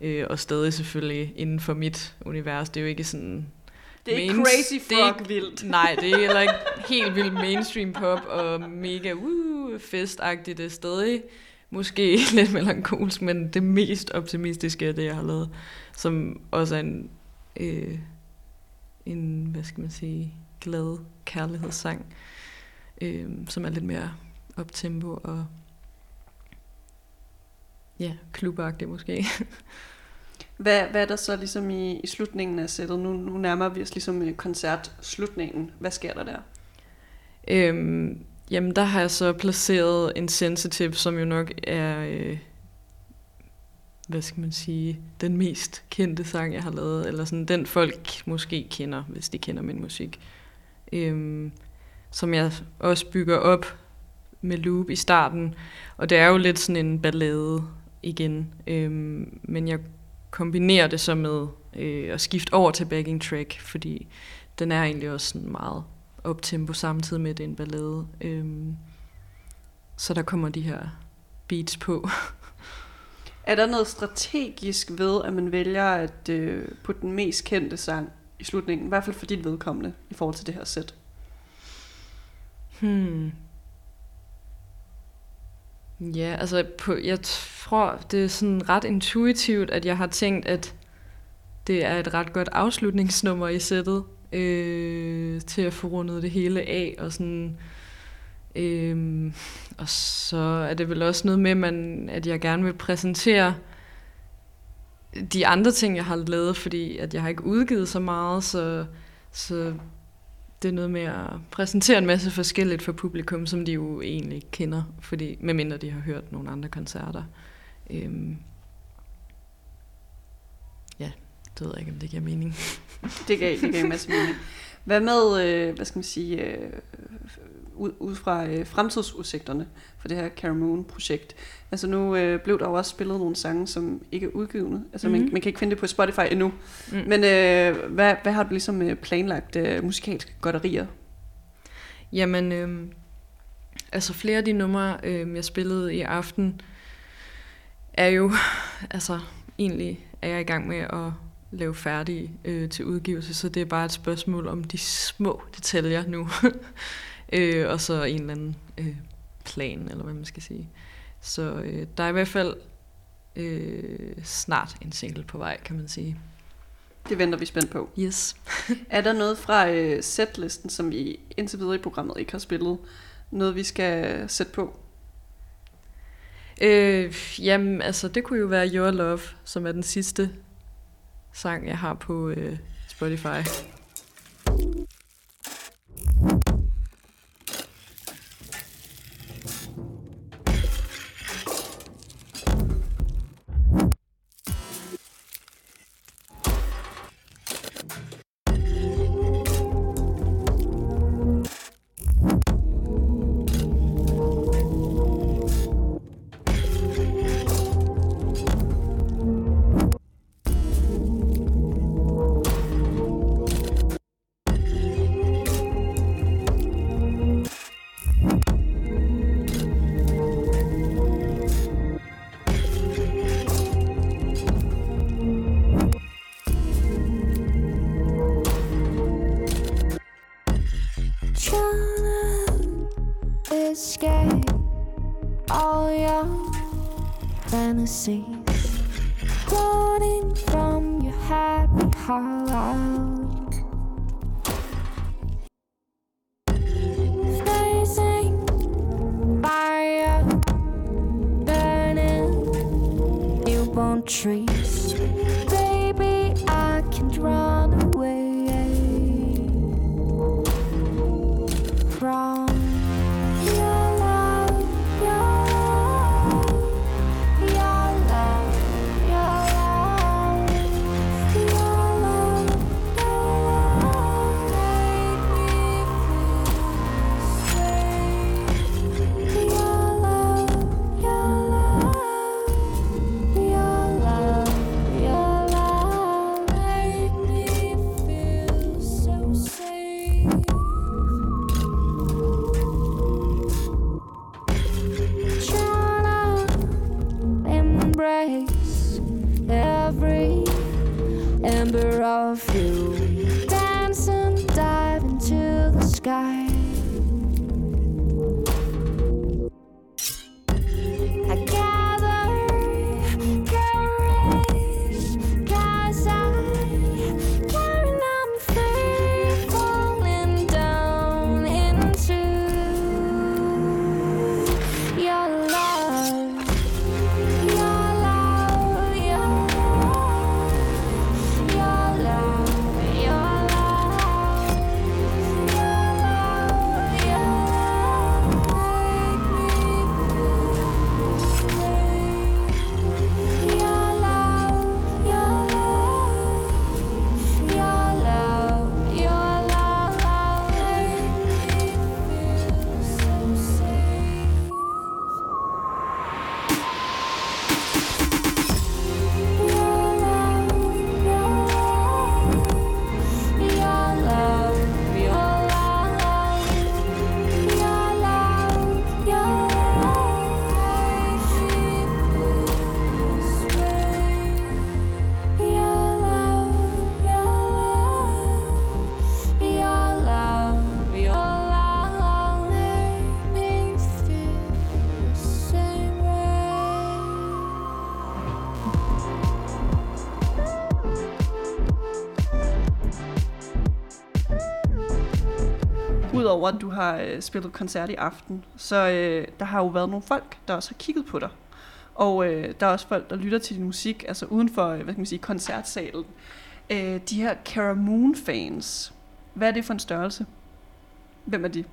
øh, og stadig selvfølgelig inden for mit univers. Det er jo ikke sådan... Det er ikke crazy frog vildt. Nej, det er heller ikke helt vildt mainstream pop og mega uh, festagtigt. Det er stadig måske lidt melankolsk, men det mest optimistiske af det, jeg har lavet, som også er en, øh, en hvad skal man sige, glad kærlighedssang, øh, som er lidt mere optempo og ja, klubagtig måske. Hvad, hvad er der så ligesom i, i slutningen af sættet? Nu, nu nærmer vi os ligesom øh, koncertslutningen. Hvad sker der der? Øhm, jamen, der har jeg så placeret en sensitive, som jo nok er, øh, hvad skal man sige, den mest kendte sang, jeg har lavet, eller sådan den folk måske kender, hvis de kender min musik. Øhm, som jeg også bygger op med loop i starten, og det er jo lidt sådan en ballade igen, øhm, men jeg kombinerer det så med øh, at skifte over til backing track, fordi den er egentlig også sådan meget optempo samtidig med, at det er en ballade. Øhm, så der kommer de her beats på. Er der noget strategisk ved, at man vælger at øh, putte den mest kendte sang i slutningen? I hvert fald for dit vedkommende i forhold til det her sæt. Hmm. Ja, altså på, jeg tror, det er sådan ret intuitivt, at jeg har tænkt, at det er et ret godt afslutningsnummer i sættet, øh, til at få rundet det hele af, og sådan, øh, og så er det vel også noget med, man, at jeg gerne vil præsentere de andre ting, jeg har lavet, fordi at jeg har ikke udgivet så meget, så, så det er noget med at præsentere en masse forskelligt for publikum, som de jo egentlig kender, fordi, medmindre de har hørt nogle andre koncerter. Øhm, ja, det ved jeg ikke, om det giver mening. Det gav, det gav en masse mening. Hvad med, øh, hvad skal man sige, øh, ud, ud fra øh, fremtidsudsigterne for det her Cara Moon-projekt? Altså nu øh, blev der jo også spillet nogle sange, som ikke er udgivende. Altså mm-hmm. man, Mhm. man kan ikke finde det på Spotify endnu. Mm. Men øh, hvad, hvad har du ligesom øh, planlagt øh, musikalske godterier? Jamen, øhm, altså flere af de numre, øhm, jeg spillede i aften, er jo, altså egentlig er jeg i gang med at lave færdige øh, til udgivelse, så det er bare et spørgsmål om de små detaljer nu. øh, og så en eller anden øh, plan, eller hvad man skal sige. Så øh, der er i hvert fald øh, snart en single på vej, kan man sige. Det venter vi spændt på. Yes. Er der noget fra øh, setlisten, som vi indtil videre i programmet ikke har spillet? Noget vi skal sætte på? Øh, jamen, altså, det kunne jo være Your Love, som er den sidste sang, jeg har på øh, Spotify. Udover at du har øh, spillet koncert i aften, så øh, der har jo været nogle folk, der også har kigget på dig. Og øh, der er også folk, der lytter til din musik, altså uden for, øh, hvad skal man sige, koncertsalen. Øh, de her Cara Moon fans, hvad er det for en størrelse? Hvem er de?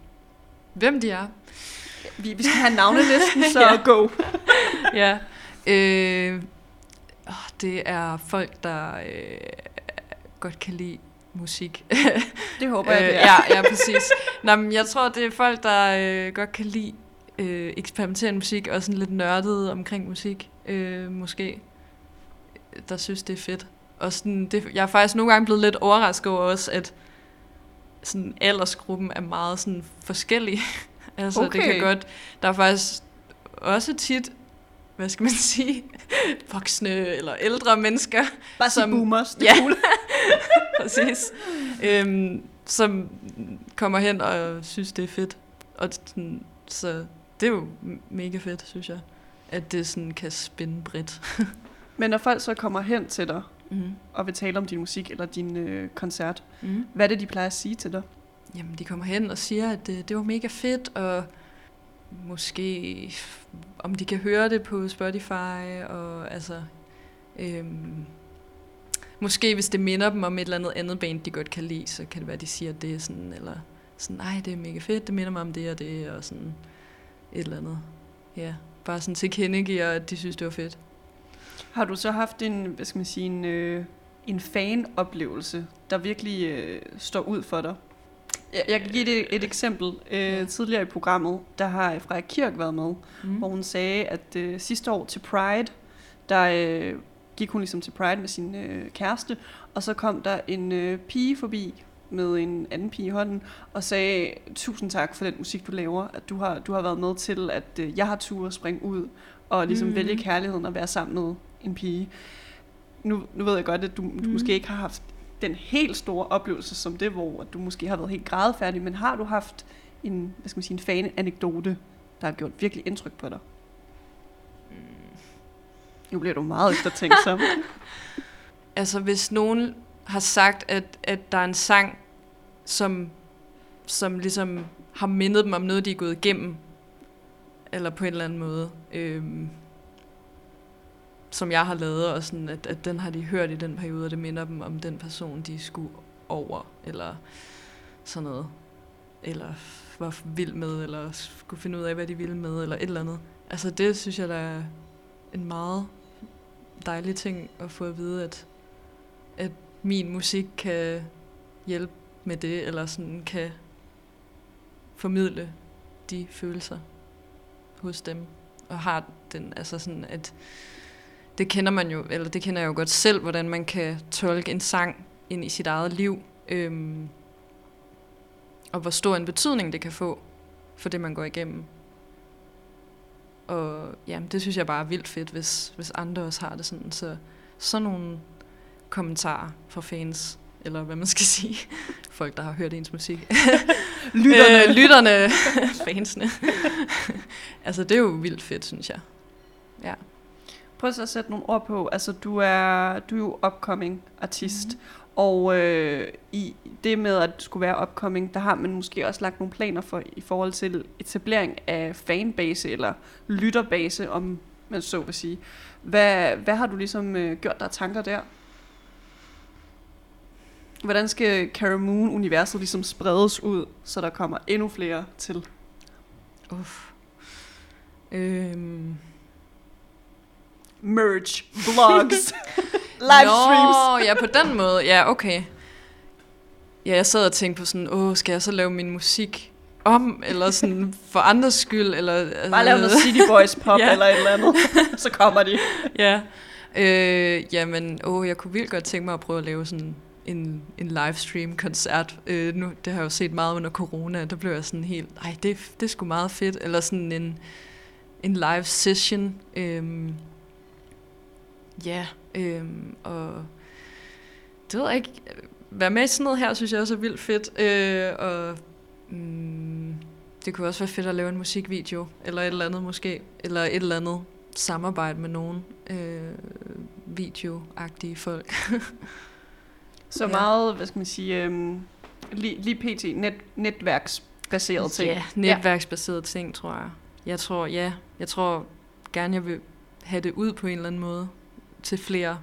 Hvem de er? Vi, vi skal have navnelisten, så Ja. go. ja. Øh, det er folk, der øh, godt kan lide musik. Det håber jeg, det er. ja, ja, præcis. Nå, men jeg tror, det er folk, der øh, godt kan lide øh, eksperimenterende musik, og sådan lidt nørdet omkring musik, øh, måske, der synes, det er fedt. Og sådan, det, jeg er faktisk nogle gange blevet lidt overrasket over også, at sådan, aldersgruppen er meget sådan, forskellig. altså, det Okay. kan godt... Der er faktisk også tit, hvad skal man sige, voksne eller ældre mennesker, Bare som- boomers, det er Ja. cool. præcis, øhm, som kommer hen og synes, det er fedt. Og sådan, så det er jo mega fedt, synes jeg, at det sådan kan spænde bredt. Men når folk så kommer hen til dig Mm. og vil tale om din musik eller din øh, koncert, Mm. hvad er det, de plejer at sige til dig? Jamen, de kommer hen og siger, at det, det var mega fedt, og måske om de kan høre det på Spotify, og altså... Øhm, måske hvis det minder dem om et eller andet andet band, de godt kan lide, så kan det være, de siger det sådan, eller sådan, nej, det er mega fedt, det minder mig om det og det, og sådan et eller andet. Ja, bare sådan tilkendegiver, at de synes, det var fedt. Har du så haft en, hvad skal man sige, en, øh, en fan-oplevelse, der virkelig øh, står ud for dig? Jeg, jeg kan give det et eksempel. Øh, tidligere i programmet, der har Freja Kirk været med, Mm. hvor hun sagde, at øh, sidste år til Pride, der øh, gik hun ligesom til Pride med sin øh, kæreste, og så kom der en øh, pige forbi med en anden pige i hånden, og sagde, tusind tak for den musik, du laver, at du har, du har været med til, at øh, jeg har tur at springe ud, og ligesom mm. vælge kærligheden og være sammen med en pige. Nu, nu ved jeg godt, at du, du Mhm. måske ikke har haft den helt store oplevelse som det, hvor du måske har været helt grædefærdig, men har du haft en, hvad skal man sige, en fan-anekdote, der har gjort virkelig indtryk på dig? Nu bliver du meget eftertænksom. Altså, hvis nogen har sagt, at, at der er en sang, som, som ligesom har mindet dem om noget, de er gået igennem, eller på en eller anden måde, øhm, som jeg har lavet, og sådan, at, at den har de hørt i den periode, og det minder dem om den person, de skulle over, eller sådan noget. Eller var vild med, eller skulle finde ud af, hvad de ville med, eller et eller andet. Altså, det synes jeg, der er en meget dejlig ting at få at vide, at, at min musik kan hjælpe med det, eller sådan kan formidle de følelser hos dem. Og har den, altså sådan, at det kender man jo, eller det kender jeg jo godt selv, hvordan man kan tolke en sang ind i sit eget liv, øhm, og hvor stor en betydning det kan få for det, man går igennem. Og jamen, det synes jeg bare er vildt fedt, hvis, hvis andre også har det sådan. Så sådan nogle kommentarer fra fans, eller hvad man skal sige, folk, der har hørt ens musik. Lytterne. Øh, lytterne, fansene. altså, det er jo vildt fedt, synes jeg. Ja. Prøv så at sætte nogle ord på. Altså, du er, du er jo upcoming artist. Mm-hmm. Og øh, i det med at skulle være upcoming, der har man måske også lagt nogle planer for i forhold til etablering af fanbase eller lytterbase, om man så vil sige. Hvad, hvad har du ligesom øh, gjort dig tanker der? Hvordan skal Cara Moon-universet ligesom spredes ud, så der kommer endnu flere til? Uff. Øhm. Merch, vlogs, livestreams. Nå, ja, på den måde. Ja, okay. Ja, jeg sad og tænkte på sådan, åh, skal jeg så lave min musik om, eller sådan for andres skyld, eller... Bare lave noget City Boys pop Ja. eller et eller andet, så kommer de. ja. Øh, jamen, åh, jeg kunne vildt godt tænke mig at prøve at lave sådan en, en livestream-koncert. Øh, nu, det har jeg jo set meget under corona, der blev jeg sådan helt, ej, det, det er sgu meget fedt. Eller sådan en, en live session. Øhm, ja, øhm, og det ved jeg ikke. Være med i sådan noget her, synes jeg også er vildt fedt. Øh, og mm, det kunne også være fedt at lave en musikvideo, eller et eller andet måske. Eller et eller andet samarbejde med nogen øh, videoagtige folk. Så Ja. meget, hvad skal man sige, øhm, lige, lige pt. Net, netværksbaserede ting. Ja, netværksbaserede ting, tror jeg. Jeg tror, ja, jeg tror gerne, jeg vil have det ud på en eller anden måde til flere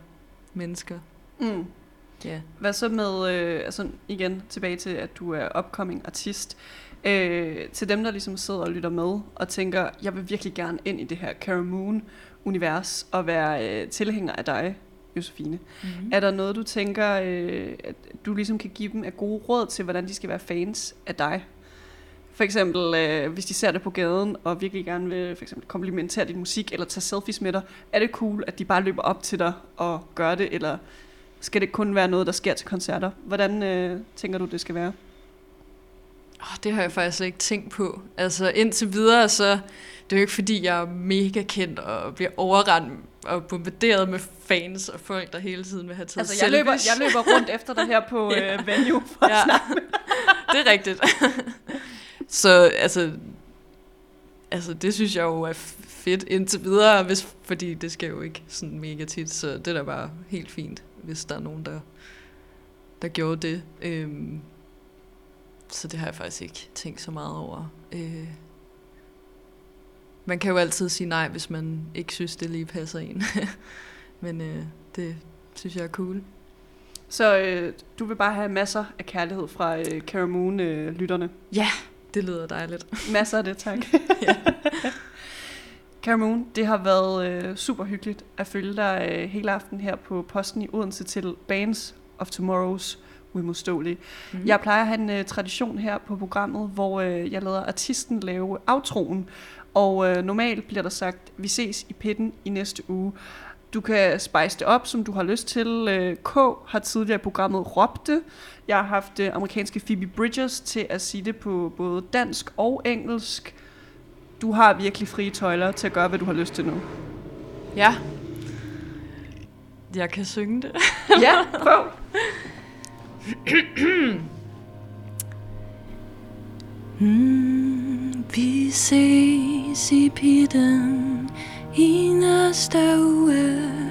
mennesker. Mm. Ja. Hvad så med, øh, altså igen tilbage til, at du er upcoming artist. Øh, til dem, der ligesom sidder og lytter med og tænker, jeg vil virkelig gerne ind i det her Cara Moon-univers og være øh, tilhænger af dig, Josefine. Mm-hmm. Er der noget, du tænker, øh, at du ligesom kan give dem af gode råd til, hvordan de skal være fans af dig? For eksempel, øh, hvis de ser det på gaden og virkelig gerne vil for eksempel komplimentere din musik eller tage selfies med dig, er det cool, at de bare løber op til dig og gør det, eller skal det kun være noget, der sker til koncerter? Hvordan øh, tænker du, det skal være? Oh, det har jeg faktisk slet ikke tænkt på. Altså indtil videre, så det er jo ikke fordi, jeg er mega kendt og bliver overrendt og bombarderet med fans og folk, der hele tiden vil have taget Altså, jeg løber, jeg løber rundt efter dig her på Ja. øh, venue for ja. ja, det er rigtigt. så altså, altså, det synes jeg jo er fedt indtil videre, hvis, fordi det skal jo ikke sådan mega tit, så det er da bare helt fint, hvis der er nogen, der, der gjorde det. Øhm, så det har jeg faktisk ikke tænkt så meget over. Øh, man kan jo altid sige nej, hvis man ikke synes, det lige passer en. Men øh, det synes jeg er cool. Så øh, du vil bare have masser af kærlighed fra øh, Cara Moon-lytterne. Ja, det lyder dejligt. Masser af det, tak. Ja. Cara Moon, det har været øh, super hyggeligt at følge dig øh, hele aften her på posten i Odense til Bands of Tomorrow's Uimodståelige. Mm. Mm. Jeg plejer at have en øh, tradition her på programmet, hvor øh, jeg lader artisten lave outroen. Og øh, normalt bliver der sagt, vi ses i pitten i næste uge. Du kan spice det op, som du har lyst til. Øh, K har tidligere i programmet råbt det. Jeg har haft øh, amerikanske Phoebe Bridgers til at sige det på både dansk og engelsk. Du har virkelig frie tøjler til at gøre, hvad du har lyst til nu. Ja. Jeg kan synge det. ja, prøv. Mm, vi ses i pitten i næste uge.